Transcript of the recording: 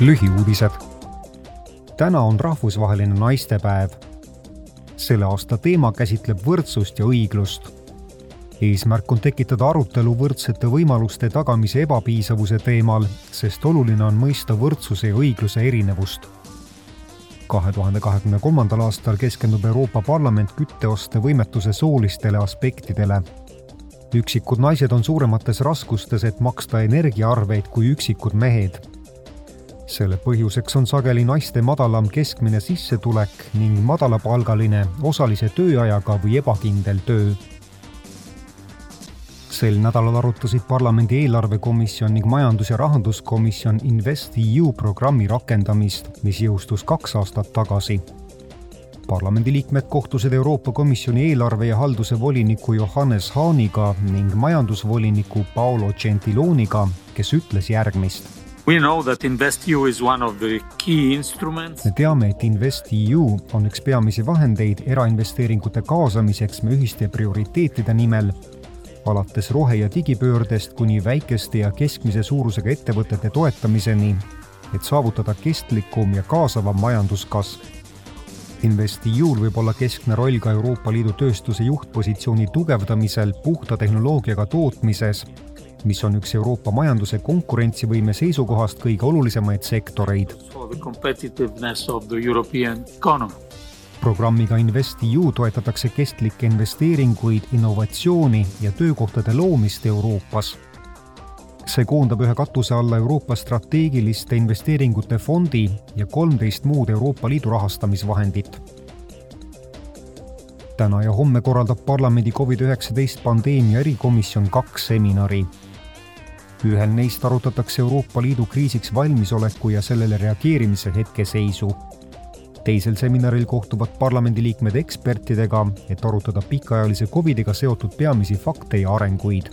lühiuudised. täna on rahvusvaheline naistepäev. selle aasta teema käsitleb võrdsust ja õiglust. eesmärk on tekitada arutelu võrdsete võimaluste tagamise ebapiisavuse teemal, sest oluline on mõista võrdsuse ja õigluse erinevust kahe tuhande kahekümne kolmandal aastal keskendub Euroopa Parlament kütteoste võimetuse soolistele aspektidele. üksikud naised on suuremates raskustes, et maksta energiaarveid kui üksikud mehed selle põhjuseks on sageli naiste madalam keskmine sissetulek ning madalapalgaline osalise tööajaga või ebakindel töö. sel nädalal arutasid parlamendi eelarvekomisjon ning majandus- ja rahanduskomisjon InvestEU programmi rakendamist, mis jõustus kaks aastat tagasi parlamendiliikmed kohtusid Euroopa Komisjoni eelarve ja halduse voliniku Johannes Haaniga ning majandusvoliniku Paolo Gentiloniga, kes ütles järgmist Me teame, et InvestEU on üks peamisi vahendeid erainvesteeringute kaasamiseks me ühiste prioriteetide nimel, alates rohe- ja digipöördest kuni väikeste ja keskmise suurusega ettevõtete toetamiseni, et saavutada kestlikum ja kaasavam majanduskasv. InvestEU-l võib olla keskne roll ka Euroopa Liidu tööstuse juhtpositsiooni tugevdamisel puhta tehnoloogiaga tootmises mis on üks Euroopa majanduse konkurentsivõime seisukohast kõige olulisemaid sektoreid. programmiga InvestEU toetatakse kestlikke investeeringuid, innovatsiooni ja töökohtade loomist Euroopas. see koondab ühe katuse alla Euroopa strateegiliste investeeringute fondi ja kolmteist muud Euroopa Liidu rahastamisvahendit täna ja homme korraldab parlamendi Covid-19 pandeemia erikomisjon kaks seminari ühel neist arutatakse Euroopa Liidu kriisiks valmisoleku ja sellele reageerimise hetkeseisu. teisel seminaril kohtuvad parlamendiliikmed ekspertidega, et arutada pikaajalise Covidiga seotud peamisi fakte ja arenguid